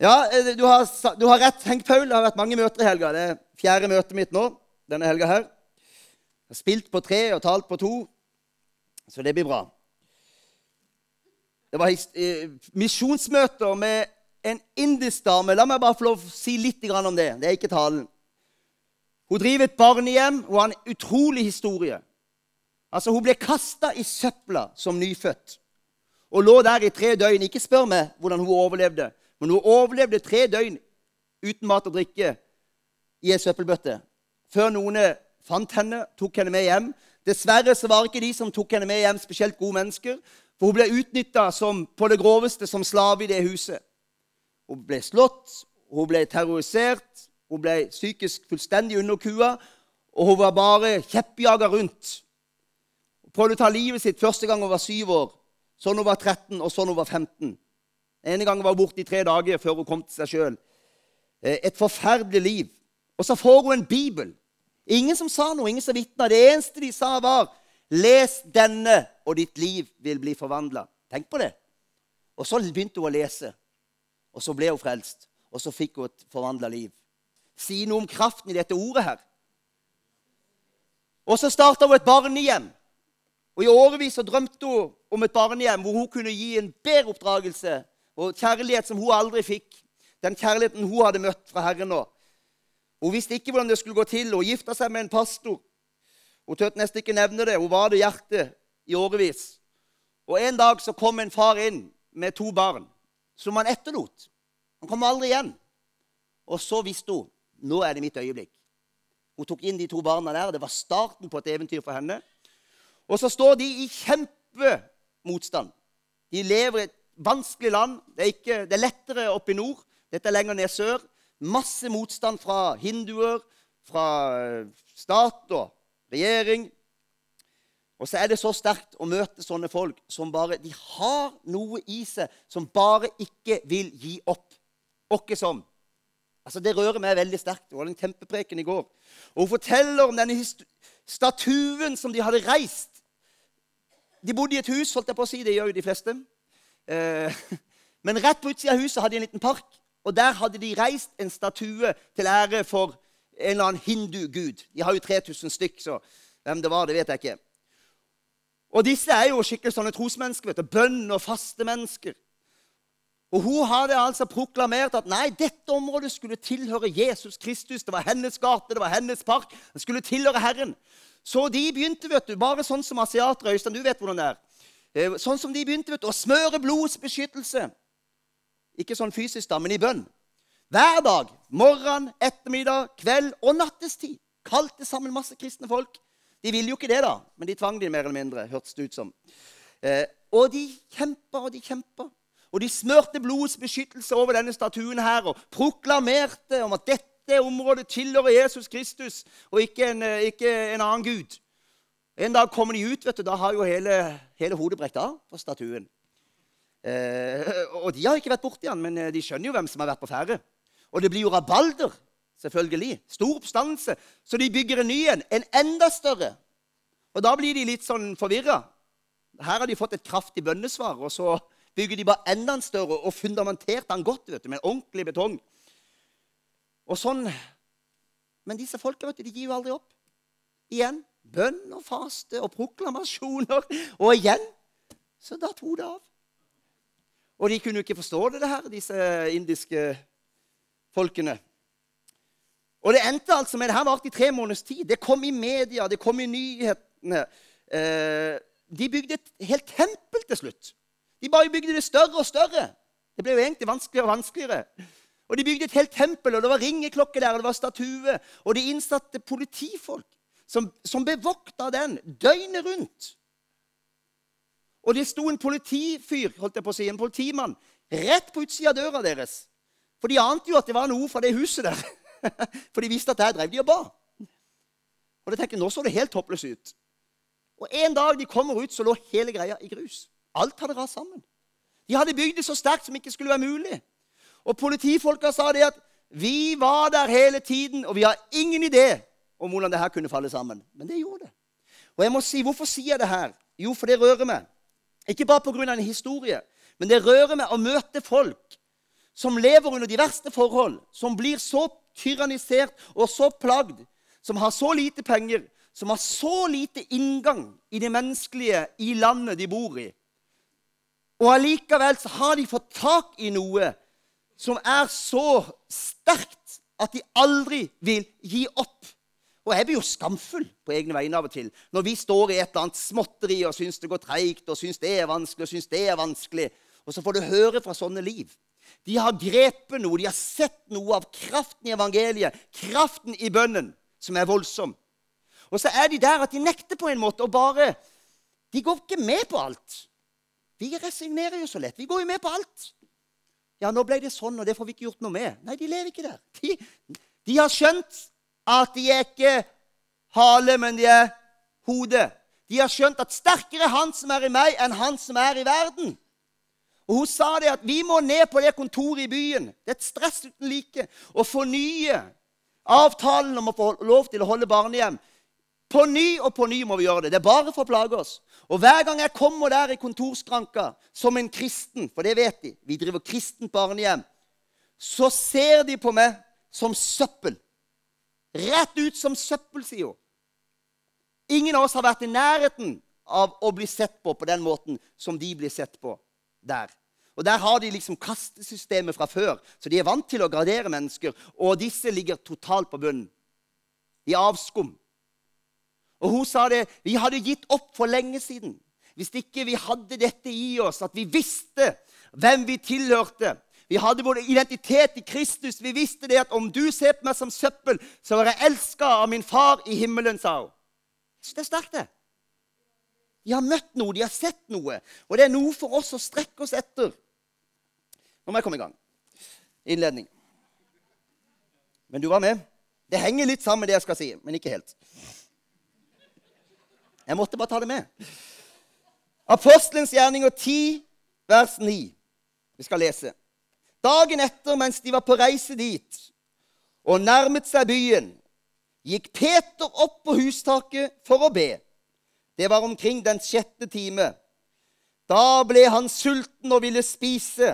Ja, eh, du har, du har rett, Henk Paul. Det har vært mange møter i helga. Det er fjerde møtet mitt nå denne helga her. Jeg har spilt på tre og talt på to, så det blir bra. Det var eh, misjonsmøter med en indisk dame. La meg bare få lov å si litt om det. Det er ikke talen. Hun driver et barnehjem. og har en utrolig historie. Altså, Hun ble kasta i søpla som nyfødt og lå der i tre døgn. Ikke spør meg hvordan hun overlevde, men hun overlevde tre døgn uten mat og drikke i ei søppelbøtte. Før noen fant henne, tok henne med hjem. Dessverre så var ikke de som tok henne med hjem, spesielt gode mennesker. For hun ble utnytta på det groveste som slave i det huset. Hun ble slått, hun ble terrorisert, hun ble psykisk fullstendig under kua, og hun var bare kjeppjaga rundt. Hun prøvde å ta livet sitt første gang hun var syv år, sånn hun var 13, og sånn hun var 15. Den gang var hun borte i tre dager før hun kom til seg sjøl. Et forferdelig liv. Og så får hun en bibel. Ingen som sa noe, ingen som vitna. Det eneste de sa, var 'Les denne, og ditt liv vil bli forvandla'. Tenk på det. Og så begynte hun å lese. Og så ble hun frelst. Og så fikk hun et forvandla liv. Si noe om kraften i dette ordet her. Og så starta hun et barnehjem. Og I årevis så drømte hun om et barnehjem hvor hun kunne gi en bedre oppdragelse og kjærlighet som hun aldri fikk. Den kjærligheten hun hadde møtt fra Herren nå. Hun visste ikke hvordan det skulle gå til. Hun gifta seg med en pastor. Hun turte nesten ikke nevne det. Hun var det hjertet i årevis. Og En dag så kom en far inn med to barn som han etterlot. Han kom aldri igjen. Og så visste hun nå er det mitt øyeblikk. Hun tok inn de to barna der. Det var starten på et eventyr for henne. Og så står de i kjempemotstand. De lever et vanskelig land. Det er, ikke, det er lettere oppe i nord. Dette er lenger ned sør. Masse motstand fra hinduer, fra eh, stat og regjering. Og så er det så sterkt å møte sånne folk som bare De har noe i seg som bare ikke vil gi opp. Åkke som. Altså, Det rører meg veldig sterkt. Det var en kjempepreken i går. Og Hun forteller om denne statuen som de hadde reist. De bodde i et hus, holdt jeg på å si. Det gjør jo de fleste. Eh, men rett på utsida av huset hadde de en liten park. Og der hadde de reist en statue til ære for en eller annen hindu-gud. De har jo 3000 stykk, så hvem det var, det vet jeg ikke. Og disse er jo skikkelig sånne trosmennesker. vet du, Bønn og faste mennesker. Og Hun hadde altså proklamert at nei, dette området skulle tilhøre Jesus Kristus. Det var hennes gate, det var hennes park. Det skulle tilhøre Herren. Så de begynte, vet du, bare sånn som asiatere Øystein, du vet hvordan det er. Eh, Sånn som de begynte vet du, å smøre blodsbeskyttelse. Ikke sånn fysisk, da, men i bønn. Hver dag. Morgen, ettermiddag, kveld og nattestid. Kalte sammen masse kristne folk. De ville jo ikke det, da, men de tvang de mer eller mindre. hørtes det ut som. Eh, og de kjempa og de kjempa. Og de smørte blodets beskyttelse over denne statuen her og proklamerte om at dette området tilhører Jesus Kristus og ikke en, eh, ikke en annen gud. En dag kommer de ut, vet du, da har jo hele, hele hodet brekt av på statuen. Eh, og de har ikke vært borti han, men eh, de skjønner jo hvem som har vært på ferde. Og det blir jo rabalder, selvfølgelig. Stor oppstandelse. Så de bygger en ny en, en enda større. Og da blir de litt sånn forvirra. Her har de fått et kraftig bønnesvar, og så bygger de bare enda en større og fundamentert den godt vet du, med ordentlig betong. Og sånn. Men disse folka vet du, de gir jo aldri opp. Igjen bønn og faste og proklamasjoner. Og igjen så datt hodet av. Og de kunne jo ikke forstå det, det her, disse indiske folkene. Og det endte altså med Det her varte i tre måneders tid. Det kom i media, det kom i nyhetene. Eh, de bygde et helt tempel til slutt. De bare bygde det større og større. Det ble jo egentlig vanskeligere og vanskeligere. Og De bygde et helt tempel, og det var ringeklokke der, og det var statue. Og de innsatte politifolk som, som bevokta den døgnet rundt. Og det sto en politifyr, holdt jeg på å si, en politimann, rett på utsida av døra deres. For de ante jo at det var noe fra det huset der. For de visste at der drev de og ba. Og de tenkte, nå så det helt håpløst ut. Og En dag de kommer ut, så lå hele greia i grus. Alt hadde rast sammen. De hadde bygd det så sterkt som ikke skulle være mulig. Og politifolka sa det at vi var der hele tiden, og vi har ingen idé om hvordan det her kunne falle sammen. Men det gjorde det. Og jeg må si, Hvorfor sier jeg det her? Jo, for det rører meg. Ikke bare pga. en historie, men det rører meg å møte folk som lever under de verste forhold, som blir så tyrannisert og så plagd, som har så lite penger, som har så lite inngang i det menneskelige i landet de bor i. Og allikevel så har de fått tak i noe som er så sterkt at de aldri vil gi opp. Og jeg blir jo skamfull på egne vegne av og til når vi står i et eller annet småtteri og syns det går treigt og syns det er vanskelig og syns det er vanskelig. Og så får du høre fra sånne liv. De har grepet noe, de har sett noe av kraften i evangeliet, kraften i bønnen, som er voldsom. Og så er de der at de nekter på en måte og bare De går ikke med på alt. Vi resignerer jo så lett. Vi går jo med på alt. Ja, nå ble det sånn, og det får vi ikke gjort noe med. Nei, de lever ikke der. De, de har skjønt at de er ikke hale, men de er hode. De har skjønt at sterkere er Han som er i meg, enn Han som er i verden. Og Hun sa det at vi må ned på det kontoret i byen. Det er et stress uten like. Å fornye avtalen om å få lov til å holde barnehjem. På ny og på ny må vi gjøre det. Det er bare for å plage oss. Og hver gang jeg kommer der i kontorskranka som en kristen, for det vet de, vi driver kristent barnehjem, så ser de på meg som søppel. Rett ut som søppel, sier hun. Ingen av oss har vært i nærheten av å bli sett på på den måten som de blir sett på der. Og Der har de liksom kastesystemet fra før, så de er vant til å gradere mennesker. Og disse ligger totalt på bunnen. I avskum. Og hun sa det Vi hadde gitt opp for lenge siden. Hvis ikke vi hadde dette i oss, at vi visste hvem vi tilhørte. Vi hadde vår identitet i Kristus. Vi visste det at om du ser på meg som søppel, så er jeg elska av min far i himmelen, sa hun. Det er sterkt, det. De har møtt noe, de har sett noe. Og det er noe for oss å strekke oss etter. Nå må jeg komme i gang. Innledning. Men du var med. Det henger litt sammen med det jeg skal si, men ikke helt. Jeg måtte bare ta det med. Apostelens gjerninger 10, vers 9. Vi skal lese. Dagen etter, mens de var på reise dit og nærmet seg byen, gikk Peter opp på hustaket for å be. Det var omkring den sjette time. Da ble han sulten og ville spise.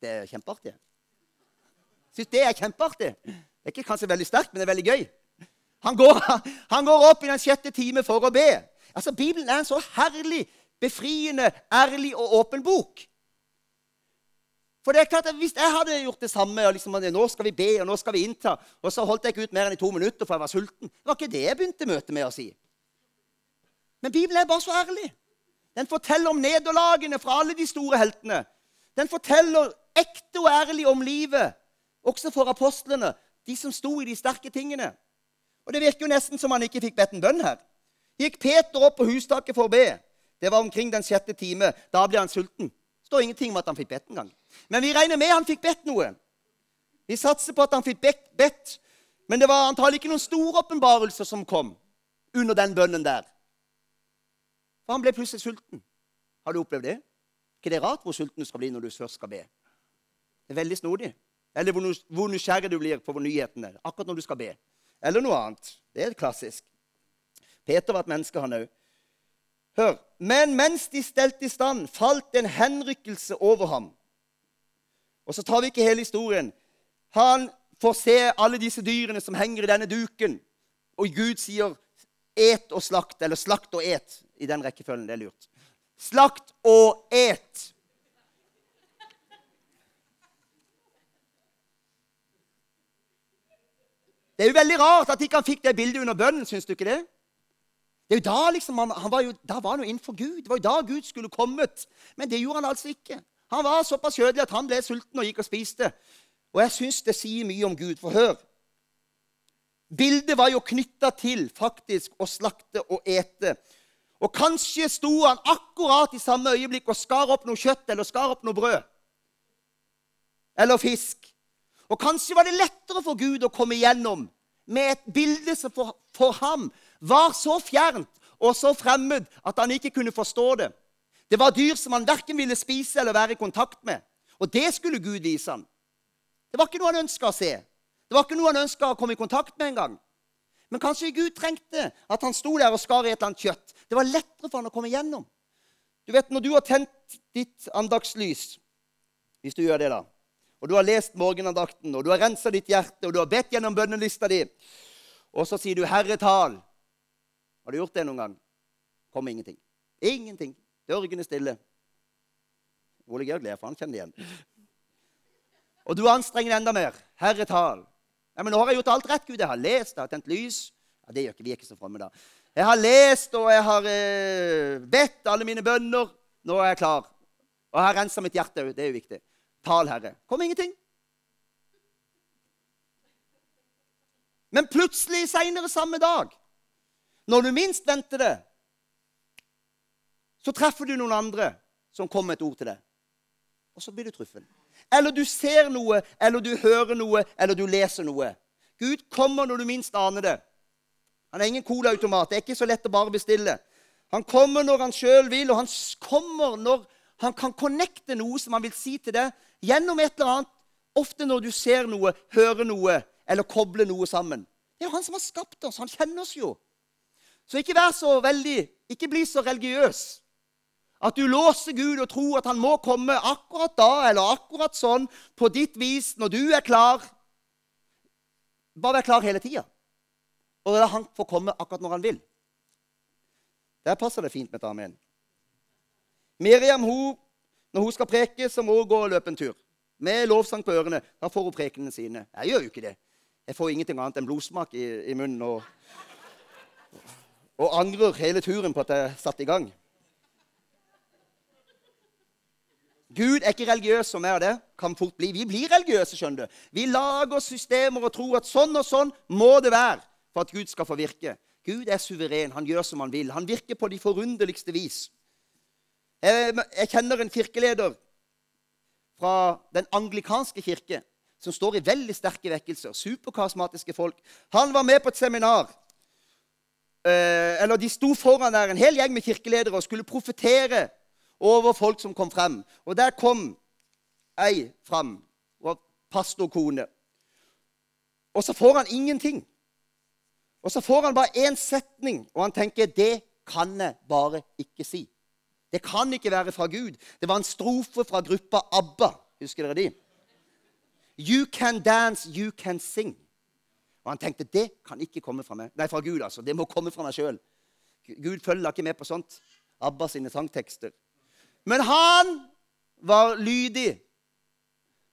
Det er kjempeartig. Syns det er kjempeartig. Det er ikke kanskje veldig sterkt, men det er veldig gøy. Han går, han går, opp i den sjette time for å be. Altså, Bibelen er en så herlig, befriende, ærlig og åpen bok. For det er klart at Hvis jeg hadde gjort det samme og liksom, nå skal vi be, og nå skal vi innta, og så holdt jeg ikke ut mer enn i to minutter for jeg var sulten Det var ikke det jeg begynte møtet med å si. Men Bibelen er bare så ærlig. Den forteller om nederlagene fra alle de store heltene. Den forteller ekte og ærlig om livet, også for apostlene, de som sto i de sterke tingene. Og Det virker jo nesten som han ikke fikk bedt en bønn her. Gikk Peter opp på hustaket for å be. Det var omkring den sjette time. Da ble han sulten. Står ingenting om at han fikk bedt en gang. Men vi regner med han fikk bedt noe. Vi satser på at han fikk bedt. Men det var antagelig ikke noen store åpenbarelser som kom under den bønnen der. For han ble plutselig sulten. Har du opplevd det? ikke det er rart hvor sulten du skal bli når du først skal be? Det er veldig snodig. Eller hvor nysgjerrig du blir på nyhetene akkurat når du skal be. Eller noe annet. Det er klassisk. Peter var et menneske, han òg. Hør. Men mens de stelte i stand, falt en henrykkelse over ham. Og så tar vi ikke hele historien. Han får se alle disse dyrene som henger i denne duken. Og Gud sier 'et og slakt', eller 'slakt og et' i den rekkefølgen. Det er lurt. Slakt og et. Det er jo veldig rart at ikke han fikk det bildet under bønnen. Syns du ikke det? Det er jo Da liksom, han, han var jo, da var han jo innenfor Gud. Det var jo da Gud skulle kommet. Men det gjorde han altså ikke. Han var såpass kjødelig at han ble sulten og gikk og spiste. Og jeg syns det sier mye om Gud. For hør. Bildet var jo knytta til faktisk å slakte og ete. Og kanskje sto han akkurat i samme øyeblikk og skar opp noe kjøtt eller skar opp noe brød. Eller fisk. Og kanskje var det lettere for Gud å komme igjennom med et bilde som for, for ham var så fjernt og så fremmed at han ikke kunne forstå det. Det var dyr som han verken ville spise eller være i kontakt med. Og det skulle Gud vise ham. Det var ikke noe han ønska å se. Det var ikke noe han ønska å komme i kontakt med engang. Men kanskje Gud trengte at han sto der og skar i et eller annet kjøtt. Det var lettere for han å komme igjennom. Du vet, Når du har tent ditt andagslys, Hvis du gjør det, da. Og du har lest morgenandakten, og du har rensa ditt hjerte, og du har bedt gjennom bønnelista di, og så sier du 'Herretal'. Har du gjort det noen gang? Kommer ingenting. Ingenting. Dørgende stille. Ole Georg ler, for han kjenner det igjen. Og du anstrenger deg enda mer. Herre tal. Ja, men nå har jeg gjort alt rett, Gud. Jeg har lest, jeg har tent lys. Ja, Det gjør ikke vi er ikke så fromme, da. Jeg har lest, og jeg har eh, bedt alle mine bønner. Nå er jeg klar. Og jeg har rensa mitt hjerte òg. Det er jo viktig. Tal, Herre. Kom ingenting. Men plutselig seinere samme dag, når du minst venter det, så treffer du noen andre som kommer med et ord til deg. Og så blir du truffet. Eller du ser noe, eller du hører noe, eller du leser noe. Gud kommer når du minst aner det. Han er ingen colaautomat. Det er ikke så lett å bare bestille. Han kommer når han sjøl vil, og han kommer når han kan connecte noe som han vil si til deg, gjennom et eller annet. Ofte når du ser noe, hører noe eller kobler noe sammen. Det er jo han som har skapt oss. Han kjenner oss jo. Så ikke vær så veldig Ikke bli så religiøs at du låser Gud og tror at han må komme akkurat da eller akkurat sånn på ditt vis når du er klar. Bare vær klar hele tida. Og la han få komme akkurat når han vil. Der passer det fint med et amen. Miriam hun, når hun skal preke, så må hun gå og løpe en tur. Med lovsang på ørene. Da får hun prekenene sine. Jeg gjør jo ikke det. Jeg får ingenting annet enn blodsmak i, i munnen og, og angrer hele turen på at jeg satte i gang. Gud er ikke religiøs som er det. Kan fort bli. Vi blir religiøse, skjønner du. Vi lager systemer og tror at sånn og sånn må det være for at Gud skal få virke. Gud er suveren. Han gjør som han vil. Han virker på de forunderligste vis. Jeg, jeg kjenner en kirkeleder fra den anglikanske kirke som står i veldig sterke vekkelser. Superkarismatiske folk. Han var med på et seminar. Eh, eller De sto foran der, en hel gjeng med kirkeledere og skulle profetere over folk som kom frem. Og der kom ei fram. og pastorkone. Og så får han ingenting. Og så får han bare én setning, og han tenker det kan jeg bare ikke si. Det kan ikke være fra Gud. Det var en strofe fra gruppa ABBA. Husker dere de? You can dance, you can sing. Og han tenkte det kan ikke komme fra meg. Nei, fra Gud, altså. Det må komme fra meg sjøl. Gud følger ikke med på sånt. ABBA sine sangtekster. Men han var lydig.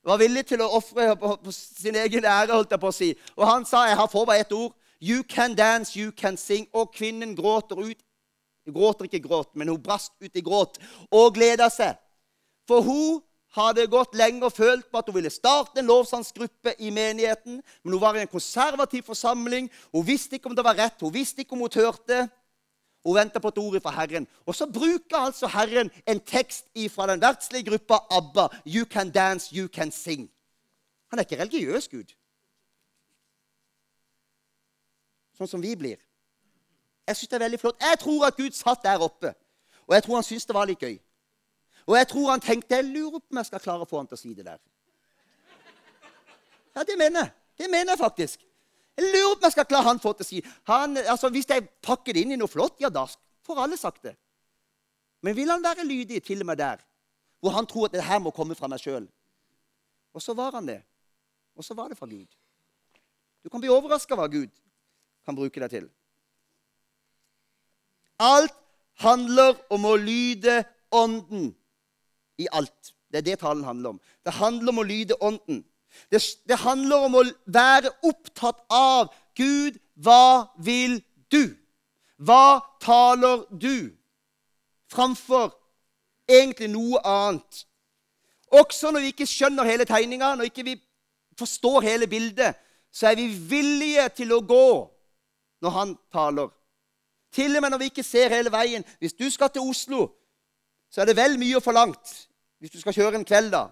Var villig til å ofre sin egen ære, holdt jeg på å si. Og han sa jeg har får bare ett ord. You can dance, you can sing. Og kvinnen gråter ut. Gråter ikke gråt, men hun brast ut i gråt og gleda seg. For hun hadde gått lenge og følt på at hun ville starte en lovsangsgruppe i menigheten. Men hun var i en konservativ forsamling. Hun visste ikke om det var rett, hun visste ikke om hun tørte, Hun venta på et ord fra Herren. Og så bruker altså Herren en tekst fra den verdslige gruppa ABBA. You can dance, you can sing. Han er ikke religiøs Gud. Sånn som vi blir. Jeg syns det er veldig flott. Jeg tror at Gud satt der oppe. Og jeg tror han syntes det var litt gøy. Og jeg tror han tenkte jeg lurer på om jeg skal klare å få han til å si det der. Ja, det mener jeg. Det mener jeg faktisk. Jeg lurer på om jeg skal klare han få til å si han, altså, Hvis jeg pakker det inn i noe flott, ja, da får alle sagt det. Men vil han være lydig til og med der, hvor han tror at det her må komme fra meg sjøl? Og så var han det. Og så var det fra Gud. Du kan bli overraska hva Gud kan bruke deg til. Alt handler om å lyde Ånden i alt. Det er det talen handler om. Det handler om å lyde Ånden. Det, det handler om å være opptatt av Gud, hva vil du? Hva taler du? Framfor egentlig noe annet. Også når vi ikke skjønner hele tegninga, når ikke vi forstår hele bildet, så er vi villige til å gå når han taler. Til og med når vi ikke ser hele veien. Hvis du skal til Oslo, så er det vel mye forlangt hvis du skal kjøre en kveld, da,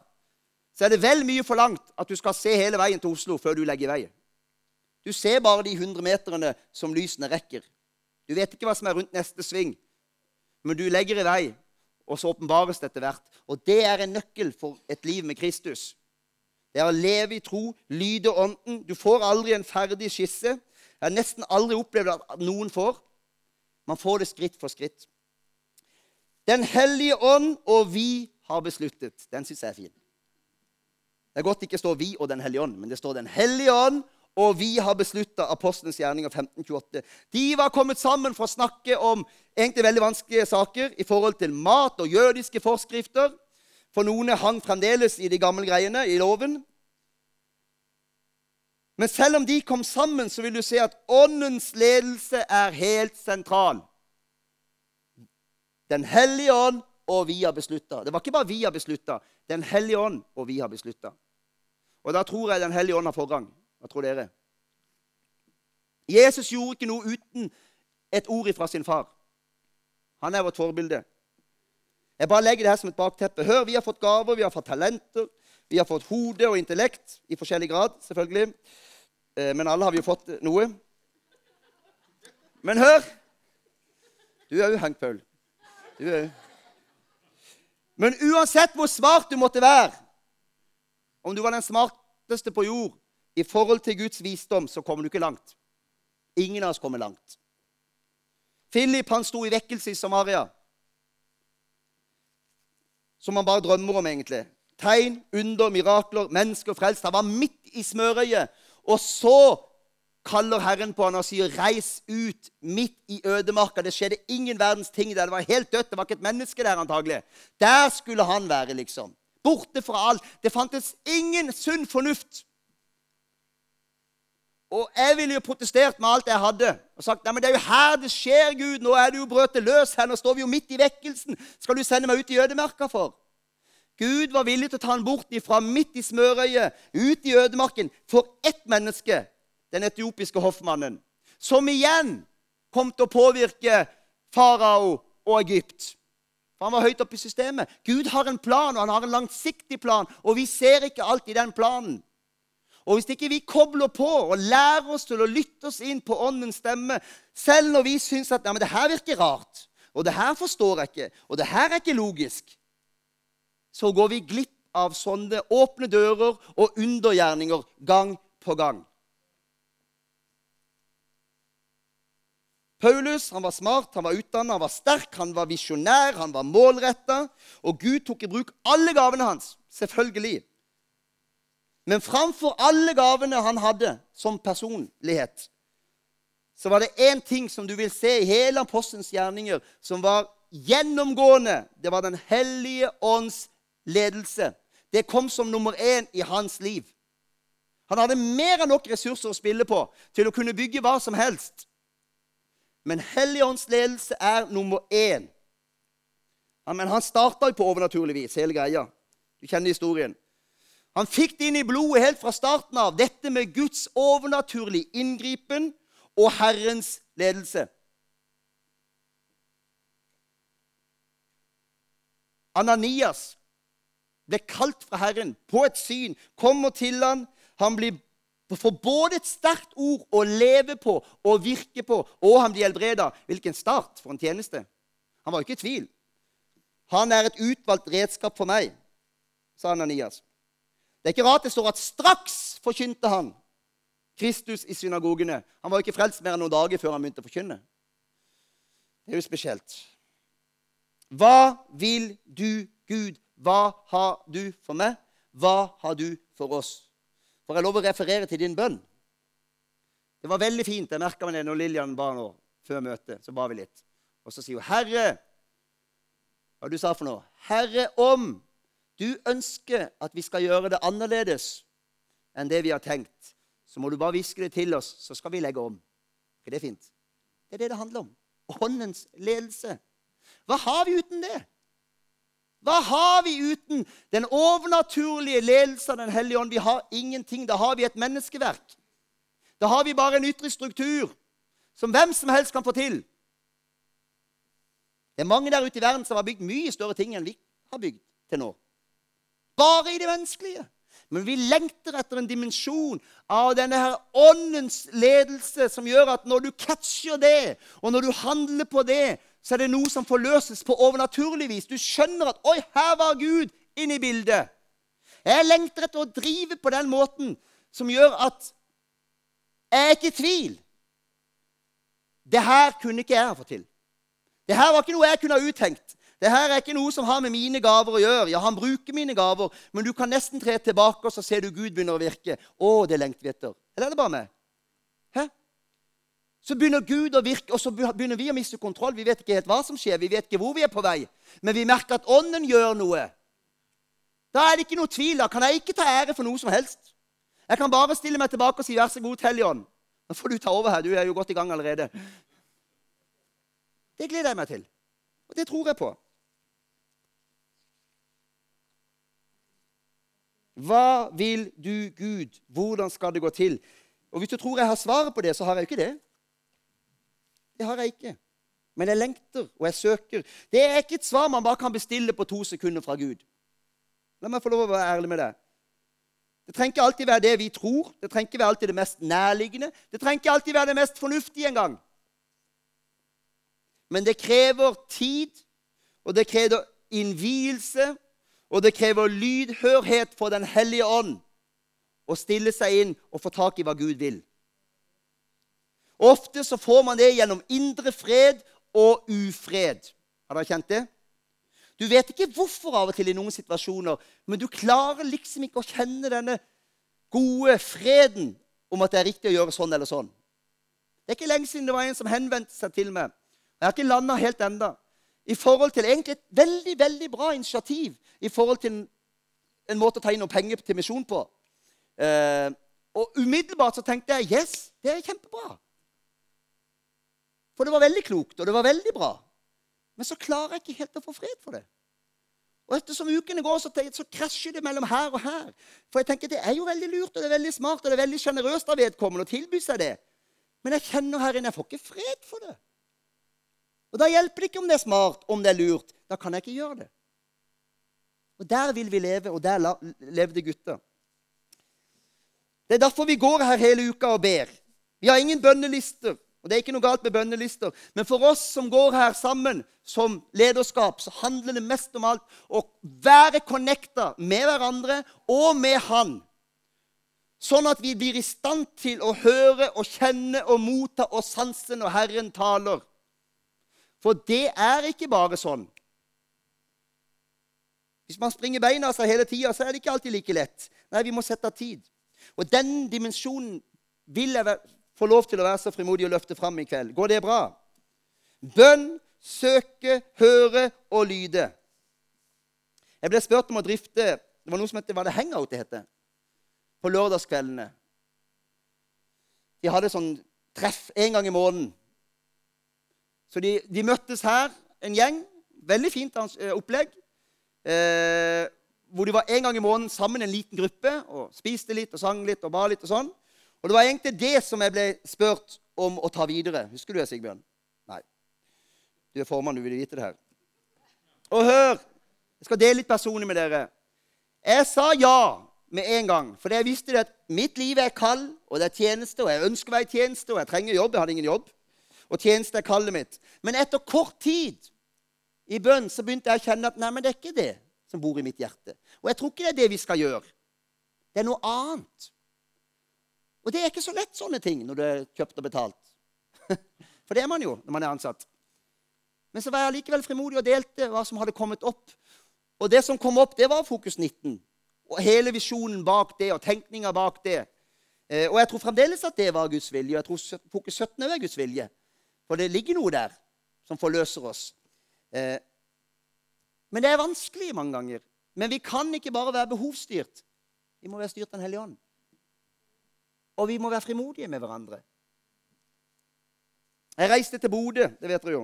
så er det vel mye forlangt at du skal se hele veien til Oslo før du legger i veien. Du ser bare de 100 meterne som lysene rekker. Du vet ikke hva som er rundt neste sving, men du legger i vei, og så åpenbares det etter hvert. Og det er en nøkkel for et liv med Kristus. Det er å leve i tro, lyde Ånden. Du får aldri en ferdig skisse. Jeg har nesten aldri opplevd at noen får. Man får det skritt for skritt. Den hellige ånd og vi har besluttet. Den syns jeg er fin. Det er godt ikke står 'vi og Den hellige ånd', men det står 'Den hellige ånd', og vi har beslutta Apostlenes gjerninger 1528. De var kommet sammen for å snakke om egentlig veldig vanskelige saker i forhold til mat og jødiske forskrifter. For noen hang fremdeles i de gamle greiene i loven. Men selv om de kom sammen, så vil du se at åndens ledelse er helt sentral. Den hellige ånd og vi har beslutta. Det var ikke bare vi har beslutta. Den hellige ånd og vi har beslutta. Og da tror jeg Den hellige ånd har forrang. Hva tror dere? Jesus gjorde ikke noe uten et ord fra sin far. Han er vårt forbilde. Jeg bare legger det her som et bakteppe. Hør, vi har fått gaver, vi har fått talenter, vi har fått hode og intellekt i forskjellig grad, selvfølgelig. Eh, men alle har vi jo fått noe. Men hør! Du er òg Hank Paul. Men uansett hvor smart du måtte være, om du var den smarteste på jord i forhold til Guds visdom, så kommer du ikke langt. Ingen av oss kommer langt. Philip han sto i vekkelse i Samaria, som han bare drømmer om, egentlig. Tegn, under, mirakler, mennesker frelst. Han var midt i smørøyet. Og så kaller Herren på han og sier, 'Reis ut midt i ødemarka.' Det skjedde ingen verdens ting der. Det var helt dødt. Det var ikke et menneske der, antagelig. Der skulle han være, liksom. Borte fra alt. Det fantes ingen sunn fornuft. Og jeg ville jo protestert med alt jeg hadde og sagt nei, men det er jo her det skjer, Gud. Nå er det jo brøtet løs her. Nå står vi jo midt i vekkelsen. Skal du sende meg ut i ødemarka for? Gud var villig til å ta han bort ifra midt i smørøyet, ut i ødemarken, for ett menneske, den etiopiske hoffmannen, som igjen kom til å påvirke farao og Egypt. For Han var høyt oppe i systemet. Gud har en plan, og han har en langsiktig plan, og vi ser ikke alltid den planen. Og hvis ikke vi kobler på og lærer oss til å lytte oss inn på åndens stemme, selv når vi syns at ja, men det her virker rart, og det her forstår jeg ikke, og det her er ikke logisk, så går vi glipp av sånne åpne dører og undergjerninger gang på gang. Paulus han var smart, han var utdannet, han var sterk, han var visjonær, han var målretta. Og Gud tok i bruk alle gavene hans. Selvfølgelig. Men framfor alle gavene han hadde som personlighet, så var det én ting som du vil se i hele apostelens gjerninger, som var gjennomgående. Det var Den hellige ånds ledelse. Det kom som nummer én i hans liv. Han hadde mer enn nok ressurser å spille på til å kunne bygge hva som helst. Men Helligånds ledelse er nummer én. Ja, men han starta jo på overnaturlig vis, hele greia. Du kjenner historien. Han fikk det inn i blodet helt fra starten av, dette med Guds overnaturlige inngripen og Herrens ledelse. Ananias ble kalt fra Herren på et syn, kommer til han. Han blir får både et sterkt ord å leve på og virke på, og han blir helbreda. Hvilken start for en tjeneste! Han var jo ikke i tvil. Han er et utvalgt redskap for meg, sa Ananias. Det er ikke rart det står at straks forkynte han Kristus i synagogene. Han var jo ikke frelst mer enn noen dager før han begynte å forkynne. Det er jo spesielt. Hva vil du, Gud, hva har du for meg? Hva har du for oss? Får jeg lov å referere til din bønn? Det var veldig fint. Jeg merka meg det når Lillian ba nå før møtet. Så ba vi litt. Og så sier hun, 'Herre' Hva du sa for noe? 'Herre, om du ønsker at vi skal gjøre det annerledes enn det vi har tenkt', så må du bare hviske det til oss, så skal vi legge om. Er det fint? Det er det det handler om. Åndens ledelse. Hva har vi uten det? Hva har vi uten den overnaturlige ledelsen av Den hellige ånd? Vi har ingenting. Da har vi et menneskeverk. Da har vi bare en ytre struktur som hvem som helst kan få til. Det er mange der ute i verden som har bygd mye større ting enn vi har bygd til nå. Bare i det menneskelige. Men vi lengter etter en dimensjon av denne her åndens ledelse som gjør at når du catcher det, og når du handler på det, så er det noe som forløses på overnaturlig vis. Du skjønner at 'Oi, her var Gud inne i bildet'. Jeg lengter etter å drive på den måten som gjør at jeg er ikke i tvil. Det her kunne ikke jeg ha fått til. Det her var ikke noe jeg kunne ha uttenkt. Det her er ikke noe som har med mine gaver å gjøre. Ja, han bruker mine gaver, men du kan nesten tre tilbake, og så ser du Gud begynner å virke. Å, det lengter vi etter. Eller er det bare meg? Så begynner Gud å virke, og så begynner vi å miste kontroll. Vi vet ikke helt hva som skjer, vi vet ikke hvor vi er på vei. Men vi merker at Ånden gjør noe. Da er det ikke noe tvil. Da kan jeg ikke ta ære for noe som helst. Jeg kan bare stille meg tilbake og si 'Vær så god, Helligånd'. Nå får du ta over her. Du er jo godt i gang allerede. Det gleder jeg meg til. Og det tror jeg på. Hva vil du, Gud? Hvordan skal det gå til? Og Hvis du tror jeg har svaret på det, så har jeg jo ikke det. Det har jeg ikke. Men jeg lengter, og jeg søker. Det er ikke et svar man bare kan bestille på to sekunder fra Gud. La meg få lov å være ærlig med deg. Det trenger ikke alltid være det vi tror. Det trenger ikke være alltid det mest nærliggende. Det trenger ikke alltid være det mest fornuftige engang. Men det krever tid, og det krever innvielse, og det krever lydhørhet for Den hellige ånd å stille seg inn og få tak i hva Gud vil. Ofte så får man det gjennom indre fred og ufred. Har dere kjent det? Du vet ikke hvorfor av og til i noen situasjoner, men du klarer liksom ikke å kjenne denne gode freden om at det er riktig å gjøre sånn eller sånn. Det er ikke lenge siden det var en som henvendte seg til meg. Jeg har ikke landa helt enda. I forhold til egentlig et veldig veldig bra initiativ i forhold til en, en måte å ta inn noen penger til misjon på. Eh, og umiddelbart så tenkte jeg yes, det er kjempebra. For det var veldig klokt, og det var veldig bra. Men så klarer jeg ikke helt å få fred for det. Og ettersom ukene går, så, så krasjer det mellom her og her. For jeg tenker det er jo veldig lurt og det er veldig smart og det er veldig sjenerøst av vedkommende å tilby seg det. Men jeg kjenner her inne jeg får ikke fred for det. Og Da hjelper det ikke om det er smart, om det er lurt. Da kan jeg ikke gjøre det. Og Der vil vi leve, og der levde gutta. Det er derfor vi går her hele uka og ber. Vi har ingen bønnelister. Og Det er ikke noe galt med bønnelister, men for oss som går her sammen som lederskap, så handler det mest om alt å være connecta med hverandre og med Han. Sånn at vi blir i stand til å høre og kjenne og motta og sanse når Herren taler. For det er ikke bare sånn. Hvis man springer beina av seg hele tida, så er det ikke alltid like lett. Nei, vi må sette av tid. Og den dimensjonen vil jeg få lov til å være så frimodig og løfte fram i kveld. Går det bra? Bønn, søke, høre og lyde. Jeg ble spurt om å drifte Det var noe som het, var det Hangout det heter? På lørdagskveldene. De hadde sånn treff en gang i måneden. Så de, de møttes her, en gjeng. Veldig fint eh, opplegg. Eh, hvor de var en gang i måneden sammen en liten gruppe og spiste litt og sang litt og ba litt. og sånn. Og det var egentlig det som jeg ble spurt om å ta videre. Husker du det, Sigbjørn? Nei. Du er formann, du vil vite det her. Og hør! Jeg skal dele litt personlig med dere. Jeg sa ja med en gang, for jeg visste at mitt liv er kald, og det er tjeneste, og jeg ønsker å være i tjeneste, og jeg trenger jobb. Jeg hadde ingen jobb. Og tjeneste er kallet mitt. Men etter kort tid i bønn så begynte jeg å kjenne at nei, men det er ikke det som bor i mitt hjerte. Og jeg tror ikke det er det vi skal gjøre. Det er noe annet. Og det er ikke så lett, sånne ting, når du er kjøpt og betalt. For det er man jo når man er ansatt. Men så var jeg likevel frimodig og delte hva som hadde kommet opp. Og det som kom opp, det var Fokus 19. Og hele visjonen bak det, og tenkninga bak det. Eh, og jeg tror fremdeles at det var Guds vilje. Og jeg tror Fokus 17 er Guds vilje. For det ligger noe der som forløser oss. Eh, men det er vanskelig mange ganger. Men vi kan ikke bare være behovsstyrt. Vi må være styrt av Den hellige ånd. Og vi må være frimodige med hverandre. Jeg reiste til Bodø, det vet dere jo.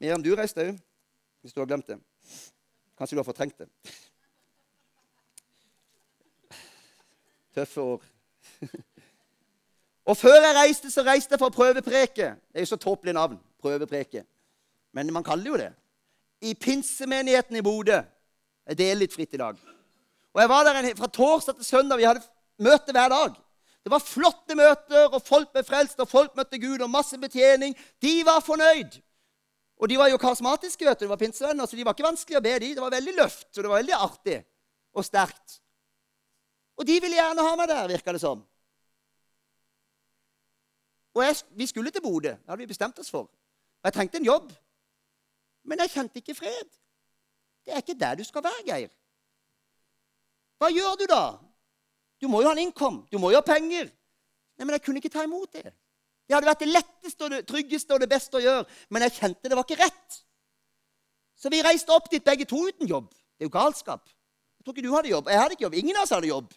Miriam, du reiste òg, hvis du har glemt det. Kanskje du har fortrengt det. Tøffe år. Og før jeg reiste, så reiste jeg for å prøvepreke. Det er jo så tåpelig navn. Prøvepreke. Men man kaller det jo det. I pinsemenigheten i Bodø. Jeg deler litt fritt i dag. Og jeg var der fra torsdag til søndag. Vi hadde møte hver dag. Det var flotte møter, og folk ble frelst, og folk møtte Gud, og masse betjening. De var fornøyd. Og de var jo karismatiske, vet du. Det var pinsevenner, så de var ikke vanskelig å be, de. Det var veldig løft, og det var veldig artig og sterkt. Og de ville gjerne ha meg der, virka det som. Og jeg, vi skulle til Bodø. Det hadde vi bestemt oss for. Og jeg trengte en jobb. Men jeg kjente ikke fred. Det er ikke der du skal være, Geir. Hva gjør du da? Du må jo ha en innkom. Du må jo ha penger. Nei, men jeg kunne ikke ta imot det. Det hadde vært det letteste og det tryggeste og det beste å gjøre, men jeg kjente det var ikke rett. Så vi reiste opp dit begge to uten jobb. Det er jo galskap. Jeg tror ikke du hadde jobb. Jeg hadde ikke jobb. Ingen av oss hadde jobb.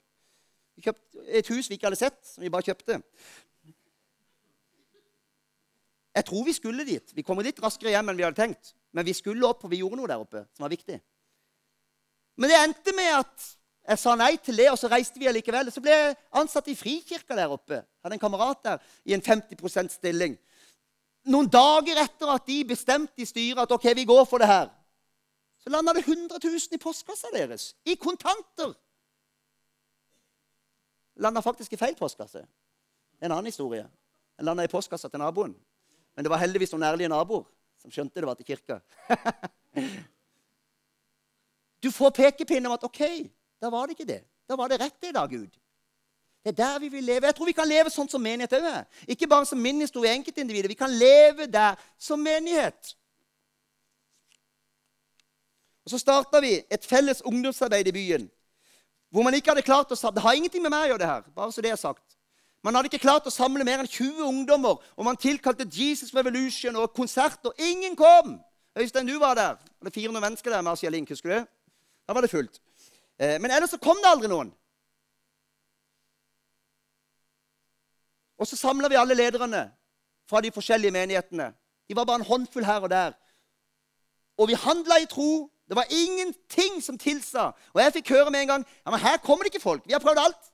Vi kjøpte et hus vi ikke hadde sett, som vi bare kjøpte. Jeg tror vi skulle dit. Vi kommer litt raskere hjem enn vi hadde tenkt. Men vi skulle opp, og vi gjorde noe der oppe som var viktig. Men det endte med at jeg sa nei til det, og så reiste vi allikevel. Så ble jeg ansatt i Frikirka der oppe. Hadde en kamerat der i en 50% stilling. Noen dager etter at de bestemte i styret at ok, vi går for det her, så landa det 100 000 i postkassa deres. I kontanter. Landa faktisk i feil postkasse. En annen historie. Jeg landa i postkassa til naboen. Men det var heldigvis noen ærlige naboer som skjønte det var til kirka. du får pekepinn om at OK, da var det ikke det. Da var det rett det da, Gud. Det er der vi vil leve. Jeg tror vi kan leve sånn som menighet òg. Ikke bare som min historie enkeltindivider. Vi kan leve der som menighet. Og Så starta vi et felles ungdomsarbeid i byen. Hvor man ikke hadde klart å samle Det har ingenting med meg å gjøre, det her. bare så det er sagt. Man hadde ikke klart å samle mer enn 20 ungdommer, og man tilkalte Jesus Revolution og konserter. Ingen kom! Øystein, du var der. Det var 400 mennesker der med Asia Link, husker du? Da var det fullt. Eh, men ellers så kom det aldri noen. Og så samla vi alle lederne fra de forskjellige menighetene. De var bare en håndfull her og der. Og vi handla i tro. Det var ingenting som tilsa. Og jeg fikk høre med en gang ja, men her kommer det ikke folk. Vi har prøvd alt.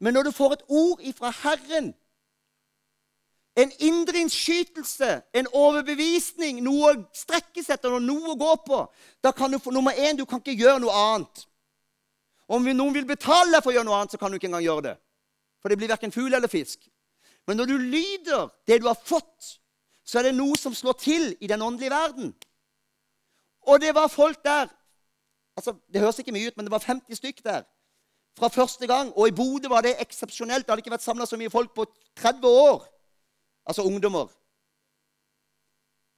Men når du får et ord ifra Herren, en indre innskytelse, en overbevisning, noe å strekke seg etter, noe å gå på, da kan du få nummer én du kan ikke gjøre noe annet. Om noen vil betale deg for å gjøre noe annet, så kan du ikke engang gjøre det. For det blir verken fugl eller fisk. Men når du lyder det du har fått, så er det noe som slår til i den åndelige verden. Og det var folk der altså Det høres ikke mye ut, men det var 50 stykk der fra første gang. Og i Bodø var det eksepsjonelt. Det hadde ikke vært samla så mye folk på 30 år. Altså ungdommer.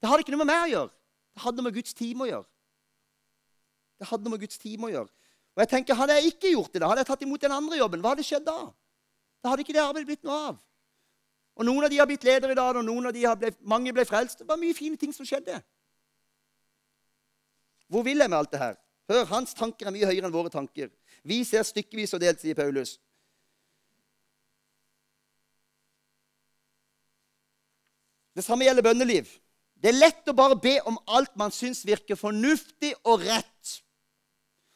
Det hadde ikke noe med meg å gjøre. Det hadde noe med Guds time å gjøre. Det hadde noe med Guds time å gjøre. Og jeg tenker, Hadde jeg ikke gjort det, da, hadde jeg tatt imot den andre jobben, hva hadde skjedd da? Da hadde ikke det arbeidet blitt noe av. Og Noen av de har blitt ledere i dag, og noen av de ble, mange ble frelst. Det var mye fine ting som skjedde. Hvor vil jeg med alt det her? Hør, hans tanker er mye høyere enn våre tanker. Vi ser stykkevis og delt, sier Paulus. Det samme gjelder bønneliv. Det er lett å bare be om alt man syns virker fornuftig og rett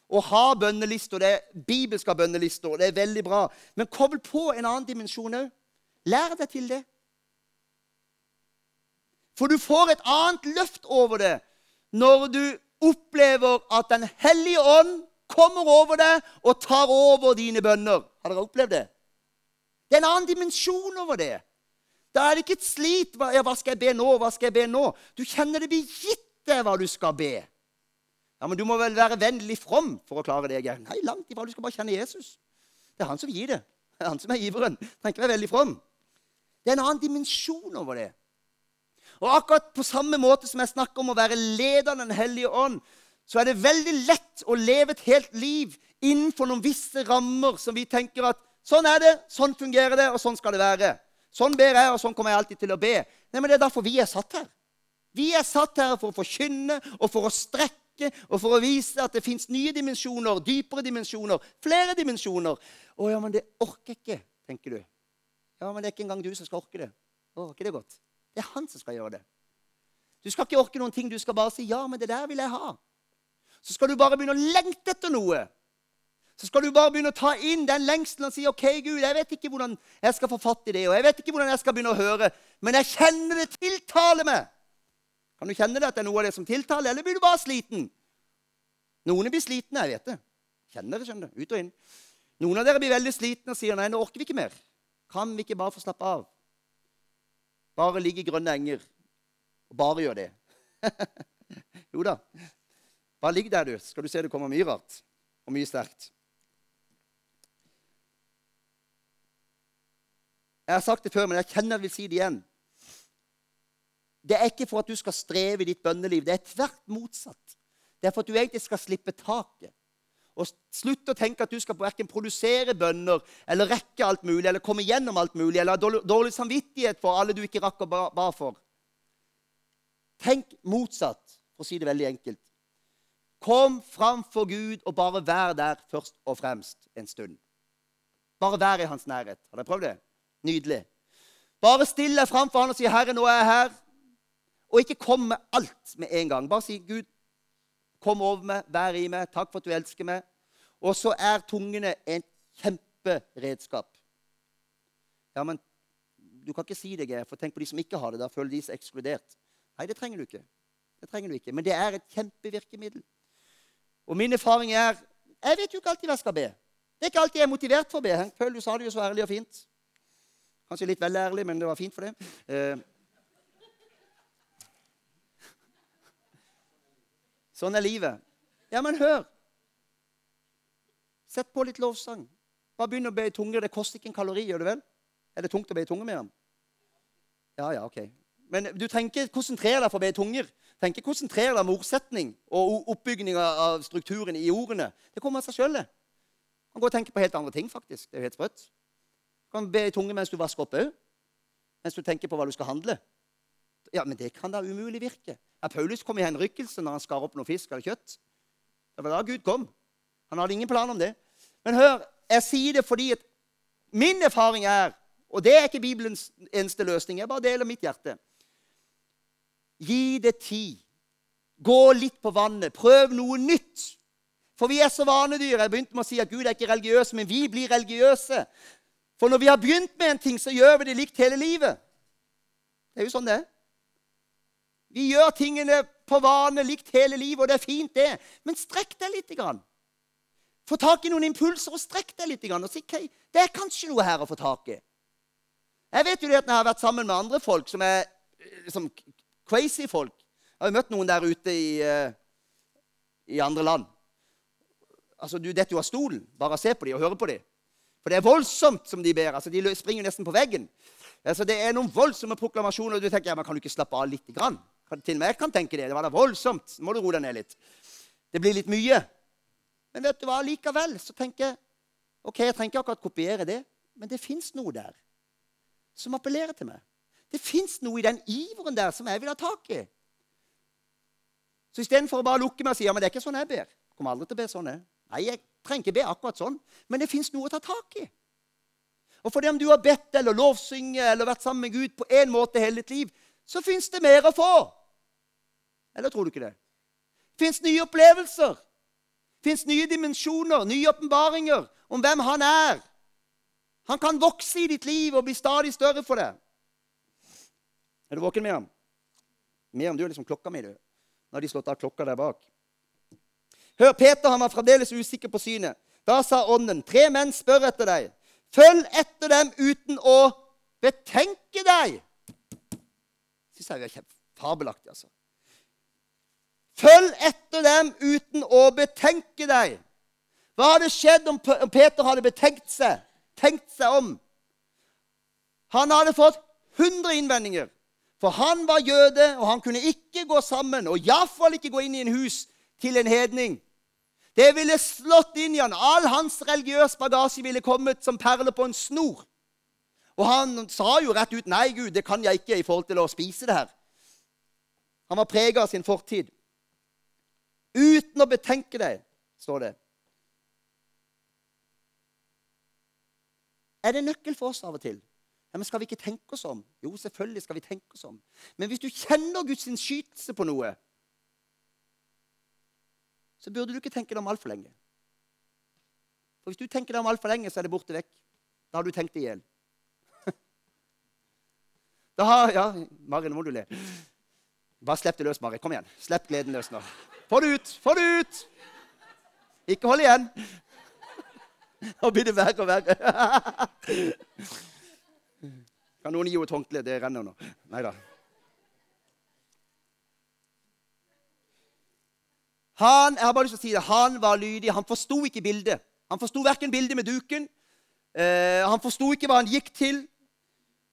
å ha bønnelister. Det er bibelske bønnelister, det er veldig bra. Men kobl på en annen dimensjon òg. Lær deg til det. For du får et annet løft over det når du opplever at Den hellige ånd kommer over deg og tar over dine bønner. Har dere opplevd det? Det er en annen dimensjon over det. Da er det ikke et slit. Ja, hva skal jeg be nå? Hva skal jeg be nå? Du kjenner det blir gitt deg hva du skal be. Ja, Men du må vel være vennlig from for å klare det? Geir. Nei, langt ifra. Du skal bare kjenne Jesus. Det er han som gir det. Det er han som er giveren. Trenger ikke være veldig from. Det er en annen dimensjon over det. Og akkurat på samme måte som jeg snakker om å være leder av Den hellige ånd, så er det veldig lett å leve et helt liv innenfor noen visse rammer som vi tenker at sånn er det, sånn fungerer det, og sånn skal det være. Sånn ber jeg, og sånn kommer jeg alltid til å be. Nei, men Det er derfor vi er satt her. Vi er satt her for å forkynne og for å strekke øke og for å vise at det fins nye dimensjoner, dypere dimensjoner, flere dimensjoner. Å ja, men det orker ikke, tenker du. Ja, men det er ikke engang du som skal orke det. Å, ikke det godt? Det er han som skal gjøre det. Du skal ikke orke noen ting. Du skal bare si 'ja, men det der vil jeg ha'. Så skal du bare begynne å lengte etter noe. Så skal du bare begynne å ta inn den lengselen og si 'OK, Gud, jeg vet ikke hvordan jeg skal få fatt i det', og 'jeg vet ikke hvordan jeg skal begynne å høre', men jeg kjenner det tiltaler meg'. Kan du kjenne det at det er noe av det som tiltaler, eller blir du bare sliten? Noen blir slitne, jeg vet det. Kjenner det, skjønner du. Ut og inn. Noen av dere blir veldig slitne og sier nei, nå orker vi ikke mer. Kan vi ikke bare få slappe av? Bare ligge i grønne enger og bare gjør det. jo da. Bare ligg der, du. Skal du se det kommer mye rart og mye sterkt. Jeg har sagt det før, men jeg kjenner jeg vil si det igjen. Det er ikke for at du skal streve i ditt bønneliv. Det er tvert motsatt. Det er for at du egentlig skal slippe taket. Og slutt å tenke at du skal verken produsere bønner eller rekke alt mulig eller komme gjennom alt mulig eller ha dårlig samvittighet for alle du ikke rakk å ba for. Tenk motsatt, for å si det veldig enkelt. Kom fram for Gud og bare vær der først og fremst en stund. Bare vær i hans nærhet. Har dere prøvd det? Nydelig. Bare still deg framfor han og si, 'Herre, nå er jeg her.' Og ikke kom med alt med en gang. Bare si, 'Gud, kom over meg, vær i meg. Takk for at du elsker meg.' Og så er tungene en kjemperedskap. Ja, men du kan ikke si det, Geir, for tenk på de som ikke har det. Da føler de seg ekskludert. Nei, det trenger du ikke. Det trenger du ikke. Men det er et kjempevirkemiddel. Og min erfaring er jeg vet jo ikke alltid hva jeg skal be. Det er ikke alltid jeg er motivert for å be. Føler du sa det jo så ærlig og fint. Kanskje litt vel ærlig, men det var fint for det. Eh. Sånn er livet. Ja, men hør. Sett på litt lovsang. Bare begynn å be i tunger. Det koster ikke en kalori, gjør det vel? Er det tungt å be i tunger med ham? Ja, ja, ok. Men du trenger ikke konsentrere deg for å be i tunger. Ikke konsentrere deg om ordsetning og oppbygning av strukturen i ordene. Det kommer av seg sjøl. Du kan gå og tenke på helt andre ting, faktisk. Det er jo helt sprøtt. Du kan be i tunge mens du vasker opp òg. Mens du tenker på hva du skal handle. Ja, Men det kan da umulig virke. Ja, Paulus kom i henrykkelse når han skar opp noe fisk eller kjøtt. Det var da Gud kom. Han hadde ingen plan om det. Men hør, jeg sier det fordi at min erfaring er Og det er ikke Bibelens eneste løsning. Jeg bare deler mitt hjerte. Gi det tid. Gå litt på vannet. Prøv noe nytt. For vi er så vanedyr. Jeg begynte med å si at Gud er ikke religiøs, men vi blir religiøse. For når vi har begynt med en ting, så gjør vi det likt hele livet. Det er jo sånn det er. Vi gjør tingene på vane likt hele livet, og det er fint, det. Men strekk deg litt. Grann. Få tak i noen impulser og strekk deg litt. Grann, og si okay, det er kanskje noe her å få tak i. Jeg vet jo det at når jeg har vært sammen med andre folk som er som crazy folk Jeg har jo møtt noen der ute i, uh, i andre land. Altså, Du detter jo av stolen bare av å se på dem og høre på dem. For det er voldsomt som de ber. altså De springer nesten på veggen. Altså Det er noen voldsomme proklamasjoner. og Du tenker ja, men kan du ikke slappe av litt? Grann? Til og med jeg kan tenke det. Det var da voldsomt. Nå må du roe deg ned litt. Det blir litt mye. Men vet du hva, likevel så tenker jeg ok, jeg trenger ikke akkurat kopiere det, men det fins noe der som appellerer til meg. Det fins noe i den iveren der som jeg vil ha tak i. Så istedenfor å bare lukke meg og si ja, men det er ikke sånn jeg ber jeg Kommer aldri til å be sånn. jeg. Nei, jeg trenger ikke be akkurat sånn, men det fins noe å ta tak i. Og fordi om du har bedt eller lovsynge eller vært sammen med Gud på en måte hele ditt liv, så fins det mer å få. Eller tror du ikke det? Fins nye opplevelser. Fins nye dimensjoner, nye åpenbaringer om hvem han er. Han kan vokse i ditt liv og bli stadig større for deg. Er du våken Miriam? Miriam, du er liksom klokka mi, du. Nå har de slått av klokka der bak. Hør, Peter han var fremdeles usikker på synet. Da sa ånden, tre menn spør etter deg. Følg etter dem uten å betenke deg. Syns jeg er fabelaktig, altså. Følg etter dem uten å betenke deg. Hva hadde skjedd om Peter hadde betenkt seg, tenkt seg om? Han hadde fått 100 innvendinger. For han var jøde, og han kunne ikke gå sammen, og iallfall ikke gå inn i en hus til en hedning. Det ville slått inn i han. All hans religiøse bagasje ville kommet som perler på en snor. Og han sa jo rett ut 'Nei, Gud, det kan jeg ikke' i forhold til å spise det her. Han var prega av sin fortid. Uten å betenke deg, står det. Er det nøkkel for oss av og til? Ja, men Skal vi ikke tenke oss om? Jo, selvfølgelig skal vi tenke oss om. Men hvis du kjenner Guds innskytelse på noe, så burde du ikke tenke deg om altfor lenge. For hvis du tenker deg om altfor lenge, så er det borte vekk. Da har du tenkt det i hjel. Da har Ja, Mari, nå må du le. Bare slipp det løs, Mari. Kom igjen. Slipp gleden løs nå. Få det ut! Få det ut! Ikke hold igjen. Nå blir det verre og verre. Kan noen gi henne et håndkle? Det renner nå. Nei da. Han jeg har bare lyst til å si det, han var lydig. Han forsto ikke bildet. Han forsto verken bildet med duken, eh, han forsto ikke hva han gikk til.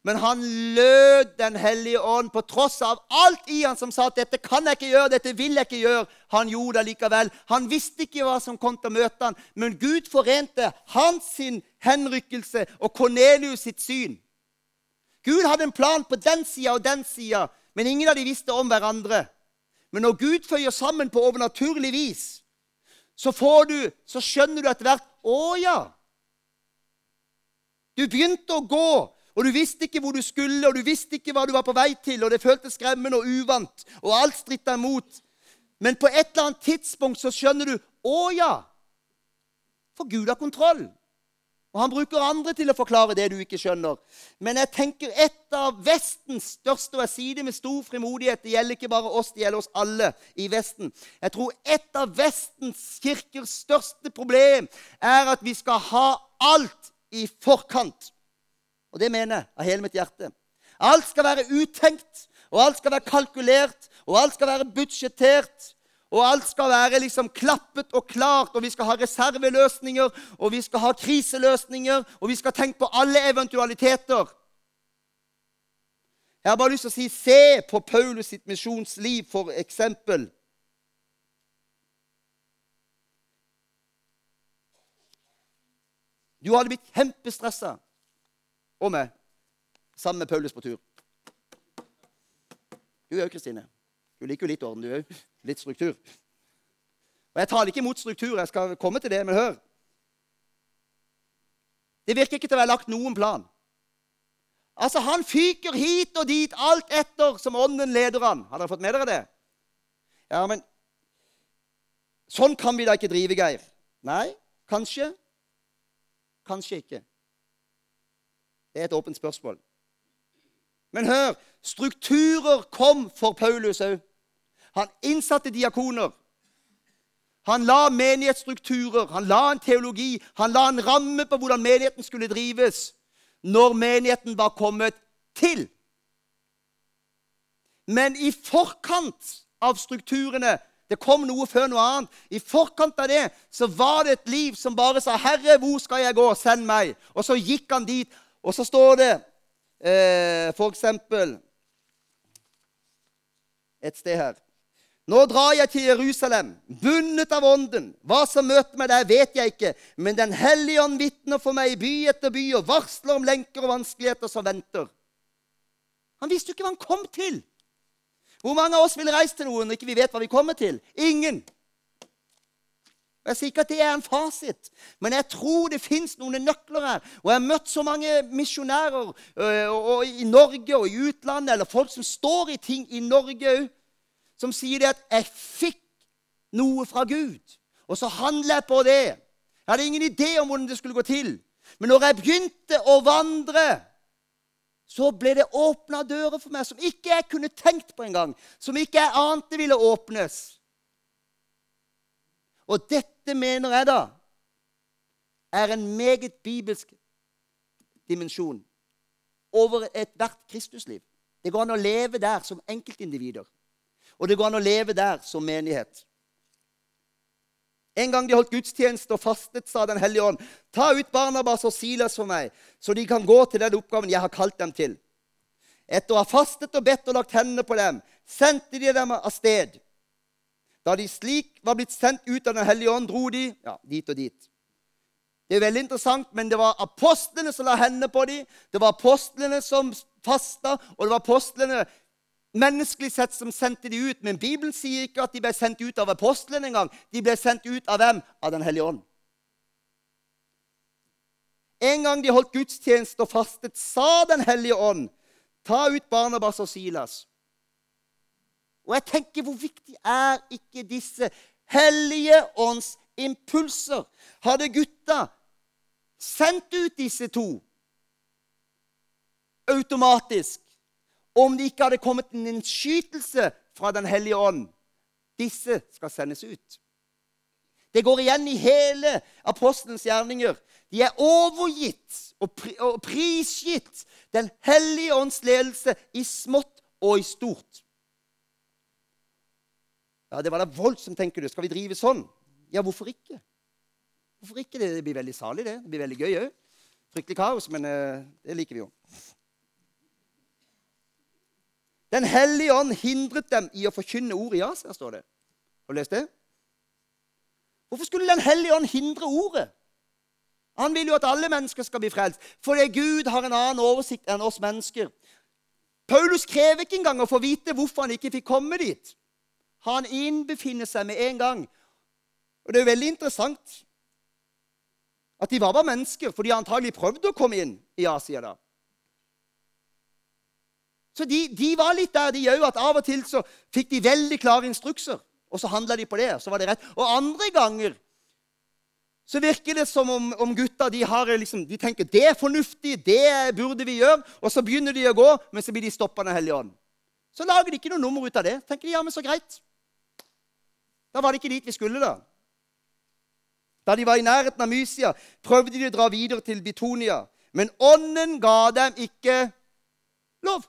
Men han lød Den hellige ånd på tross av alt i han som sa at 'dette kan jeg ikke gjøre', 'dette vil jeg ikke gjøre'. Han gjorde det likevel. Han visste ikke hva som kom til å møte han, men Gud forente hans sin henrykkelse og Kornelius sitt syn. Gud hadde en plan på den sida og den sida, men ingen av de visste om hverandre. Men når Gud føyer sammen på overnaturlig vis, så, du, så skjønner du etter hvert Å ja! Du begynte å gå, og du visste ikke hvor du skulle, og du visste ikke hva du var på vei til, og det føltes skremmende og uvant, og alt stritta imot. Men på et eller annet tidspunkt så skjønner du Å ja! For Gud har kontroll. Og han bruker andre til å forklare det du ikke skjønner. Men jeg tenker et av Vestens største, og jeg sier det med stor frimodighet Det gjelder ikke bare oss, det gjelder oss alle i Vesten. Jeg tror et av Vestens kirkers største problem er at vi skal ha alt i forkant. Og det mener jeg av hele mitt hjerte. Alt skal være uttenkt, og alt skal være kalkulert, og alt skal være budsjettert. Og alt skal være liksom klappet og klart, og vi skal ha reserveløsninger, og vi skal ha kriseløsninger, og vi skal tenke på alle eventualiteter. Jeg har bare lyst til å si se på Paulus sitt misjonsliv, for eksempel. Du hadde blitt kjempestressa og meg sammen med Paulus på tur. Du òg, Kristine. Du liker jo litt orden, du òg. Litt struktur. Og Jeg taler ikke imot struktur, jeg skal komme til det, men hør. Det virker ikke til å være lagt noen plan. Altså, Han fyker hit og dit, alt etter som ånden leder han. Har dere fått med dere det? Ja, men Sånn kan vi da ikke drive, Geir. Nei, kanskje. Kanskje ikke. Det er et åpent spørsmål. Men hør strukturer kom for Paulus òg. Han innsatte diakoner. Han la menighetsstrukturer, han la en teologi, han la en ramme på hvordan menigheten skulle drives når menigheten var kommet til. Men i forkant av strukturene Det kom noe før noe annet. I forkant av det så var det et liv som bare sa 'Herre, hvor skal jeg gå? Send meg.' Og så gikk han dit. Og så står det eh, eksempel et sted her nå drar jeg til Jerusalem, bundet av ånden. Hva som møter meg der, vet jeg ikke, men Den hellige ånd vitner for meg i by etter by og varsler om lenker og vanskeligheter som venter. Han visste jo ikke hva han kom til. Hvor mange av oss vil reise til noen når ikke vi vet hva vi kommer til? Ingen. Jeg sier ikke at det er en fasit, men jeg tror det fins noen nøkler her. Og jeg har møtt så mange misjonærer øh, i Norge og i utlandet, eller folk som står i ting i Norge òg som sier det at 'jeg fikk noe fra Gud', og så handler jeg på det. Jeg hadde ingen idé om hvordan det skulle gå til. Men når jeg begynte å vandre, så ble det åpna dører for meg som ikke jeg kunne tenkt på engang. Som ikke jeg ante ville åpnes. Og dette mener jeg da er en meget bibelsk dimensjon over ethvert Kristusliv. Det går an å leve der som enkeltindivider. Og det går an å leve der som menighet. En gang de holdt gudstjeneste og fastet, sa Den hellige ånd, ta ut Barnabas og Silas for meg, så de kan gå til den oppgaven jeg har kalt dem til. Etter å ha fastet og bedt og lagt hendene på dem, sendte de dem av sted. Da de slik var blitt sendt ut av Den hellige ånd, dro de ja, dit og dit. Det er veldig interessant, men det var apostlene som la hendene på dem. Det var apostlene som fasta, og det var apostlene menneskelig sett som sendte de ut. Men Bibelen sier ikke at de ble sendt ut av apostlene engang. De ble sendt ut av hvem? Av Den hellige ånd. En gang de holdt gudstjeneste og fastet, sa Den hellige ånd, ta ut Barnabas og Silas. Og jeg tenker, hvor viktig er ikke disse hellige ånds impulser? Hadde gutta sendt ut disse to automatisk, om det ikke hadde kommet en innskytelse fra Den hellige ånd. Disse skal sendes ut. Det går igjen i hele apostelens gjerninger. De er overgitt og, pri og prisgitt Den hellige ånds ledelse i smått og i stort. Ja, Det var da voldsomt, tenker du. Skal vi drive sånn? Ja, hvorfor ikke? Hvorfor ikke? Det blir veldig salig, det. Det blir veldig gøy òg. Fryktelig kaos, men uh, det liker vi jo. Den hellige ånd hindret dem i å forkynne ordet i Asia, står det. Har du lest det? Hvorfor skulle Den hellige ånd hindre ordet? Han vil jo at alle mennesker skal bli frelst, fordi Gud har en annen oversikt enn oss mennesker. Paulus krever ikke engang å få vite hvorfor han ikke fikk komme dit. Han innbefinner seg med en gang. Og Det er jo veldig interessant at de var bare mennesker, for de har antagelig prøvd å komme inn i Asia. da. Så de, de var litt der, de òg, at av og til så fikk de veldig klare instrukser. Og så handla de på det, så var det rett. Og andre ganger så virker det som om, om gutta de, liksom, de tenker det er fornuftig, det burde vi gjøre. Og så begynner de å gå, men så blir de stoppa av Den hellige ånd. Så lager de ikke noe nummer ut av det. tenker de, ja, men så greit. Da var det ikke dit vi skulle, da. Da de var i nærheten av Mysia, prøvde de å dra videre til Bitonia. Men ånden ga dem ikke lov.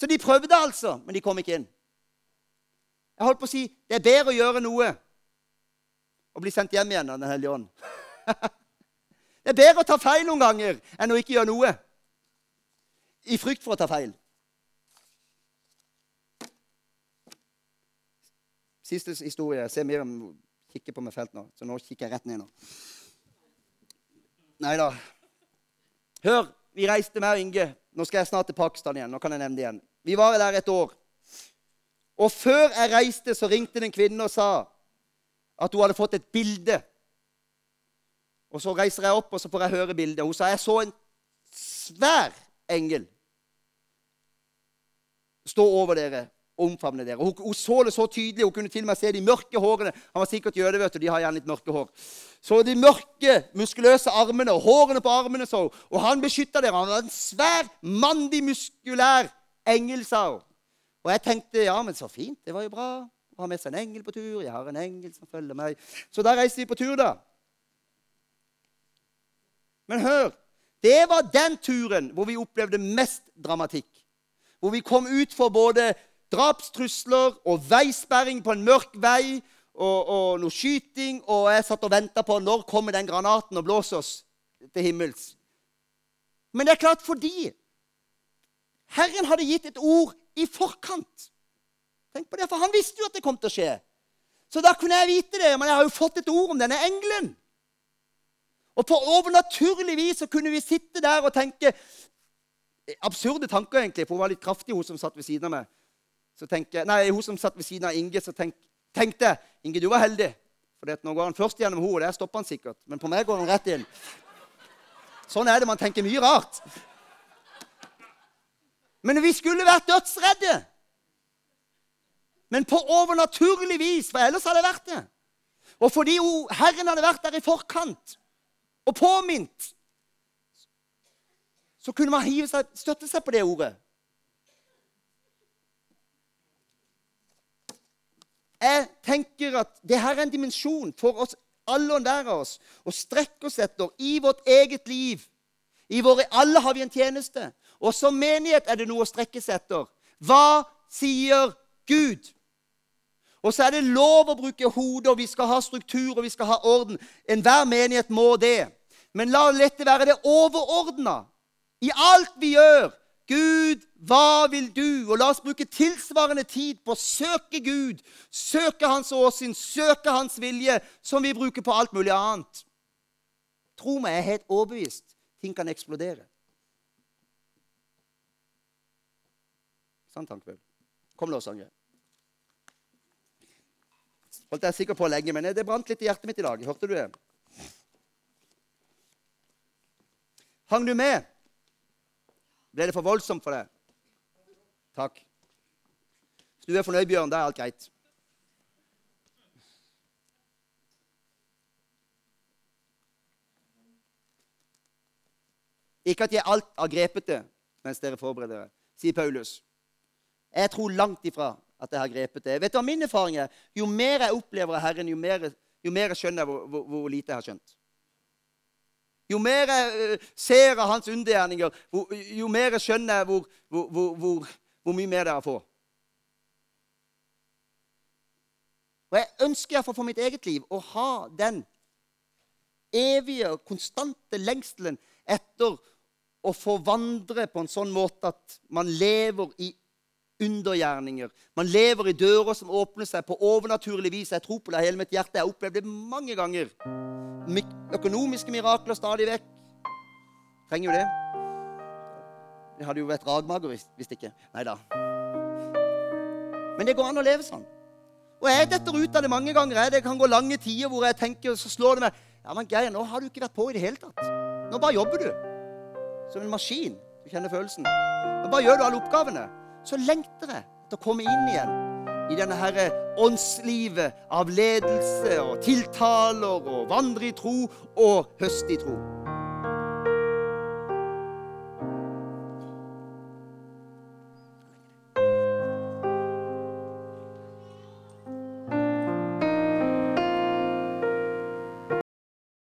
Så de prøvde altså, men de kom ikke inn. Jeg holdt på å si det er bedre å gjøre noe og bli sendt hjem igjen av Den hellige ånd. det er bedre å ta feil noen ganger enn å ikke gjøre noe i frykt for å ta feil. Siste historie. Jeg ser Miriam kikker på meg felt nå, så nå kikker jeg rett ned nå. Nei da. Hør, vi reiste med Inge. Nå skal jeg snart til Pakistan igjen. Nå kan jeg nevne det igjen. Vi var der et år. Og før jeg reiste, så ringte det en kvinne og sa at hun hadde fått et bilde. Og så reiser jeg opp, og så får jeg høre bildet. Hun sa jeg så en svær engel stå over dere omfavne dere. Hun, hun, så det så tydelig. Hun kunne til og med se de mørke hårene. Han var sikkert jøde, vet du. De har gjerne litt mørke hår. Så de mørke, muskuløse armene og hårene på armene. så Og han beskytta dere. Han var en svær, mandig, muskulær engel, sa hun. Og jeg tenkte ja, men så fint. Det var jo bra. Å ha med seg en engel på tur. Jeg har en engel som følger meg. Så da reiste vi på tur, da. Men hør. Det var den turen hvor vi opplevde mest dramatikk. Hvor vi kom ut for både drapstrusler og veisperring på en mørk vei og, og noe skyting. Og jeg satt og venta på når kommer den granaten og blåser oss til himmels. Men det er klart fordi Herren hadde gitt et ord i forkant. Tenk på det, For han visste jo at det kom til å skje. Så da kunne jeg vite det. Men jeg har jo fått et ord om denne engelen. Og på overnaturlig vis så kunne vi sitte der og tenke Absurde tanker, egentlig, for hun var litt kraftig, hun som satt ved siden av meg. Tenker, nei, Hun som satt ved siden av Inge, så tenk, tenkte Inge, du var heldig. For nå går han først gjennom henne, og der stopper han sikkert. Men på meg går han rett inn. Sånn er det. Man tenker mye rart. Men vi skulle vært dødsredde. Men på overnaturlig vis, for ellers hadde det vært det. Og fordi Herren hadde vært der i forkant og påminnet, så kunne man seg, støtte seg på det ordet. Jeg tenker at det her er en dimensjon for oss alle og hver av oss å strekke oss etter i vårt eget liv. I våre, alle har vi en tjeneste. Og som menighet er det noe å strekke seg etter. Hva sier Gud? Og så er det lov å bruke hodet, og vi skal ha struktur og vi skal ha orden. Enhver menighet må det. Men la dette være det overordna i alt vi gjør. Gud, hva vil du? Og la oss bruke tilsvarende tid på å søke Gud, søke Hans åsyn, søke Hans vilje, som vi bruker på alt mulig annet. Tro meg, jeg er helt overbevist. Ting kan eksplodere. Sant, Tankvel? Kom, lovsanger. Holdt jeg sikker på lenge, men det brant litt i hjertet mitt i dag. Hørte du det? Hang du med? Ble det for voldsomt for deg? Takk. Hvis du er fornøyd, Bjørn, da er alt greit. Ikke at jeg alt har grepet det mens dere forbereder dere, sier Paulus. Jeg tror langt ifra at jeg har grepet det. Vet du hva min erfaring er? Jo mer jeg opplever av Herren, jo mer, jo mer skjønner jeg hvor, hvor, hvor lite jeg har skjønt. Jo mer jeg eh, ser av hans undergjerninger, jo mer jeg skjønner hvor, hvor, hvor mye mer det er å få. Og jeg ønsker iallfall for mitt eget liv å ha den evige konstante lengselen etter å få vandre på en sånn måte at man lever i undergjerninger. Man lever i dører som åpner seg på overnaturlig vis. Jeg tror på det hele mitt hjerte. Jeg har opplevd det mange ganger. Økonomiske mirakler stadig vekk. Trenger jo det. Jeg hadde jo vært ragmager hvis, hvis ikke. Nei da. Men det går an å leve sånn. Og jeg detter ut av det mange ganger. Det kan gå lange tider hvor jeg tenker, så slår det meg Ja, men Geir, nå har du ikke vært på i det hele tatt. Nå bare jobber du. Som en maskin. Du kjenner følelsen. Nå bare gjør du alle oppgavene. Så lengter jeg etter å komme inn igjen i denne her åndslivet av ledelse og tiltaler og vandre i tro og høste i tro.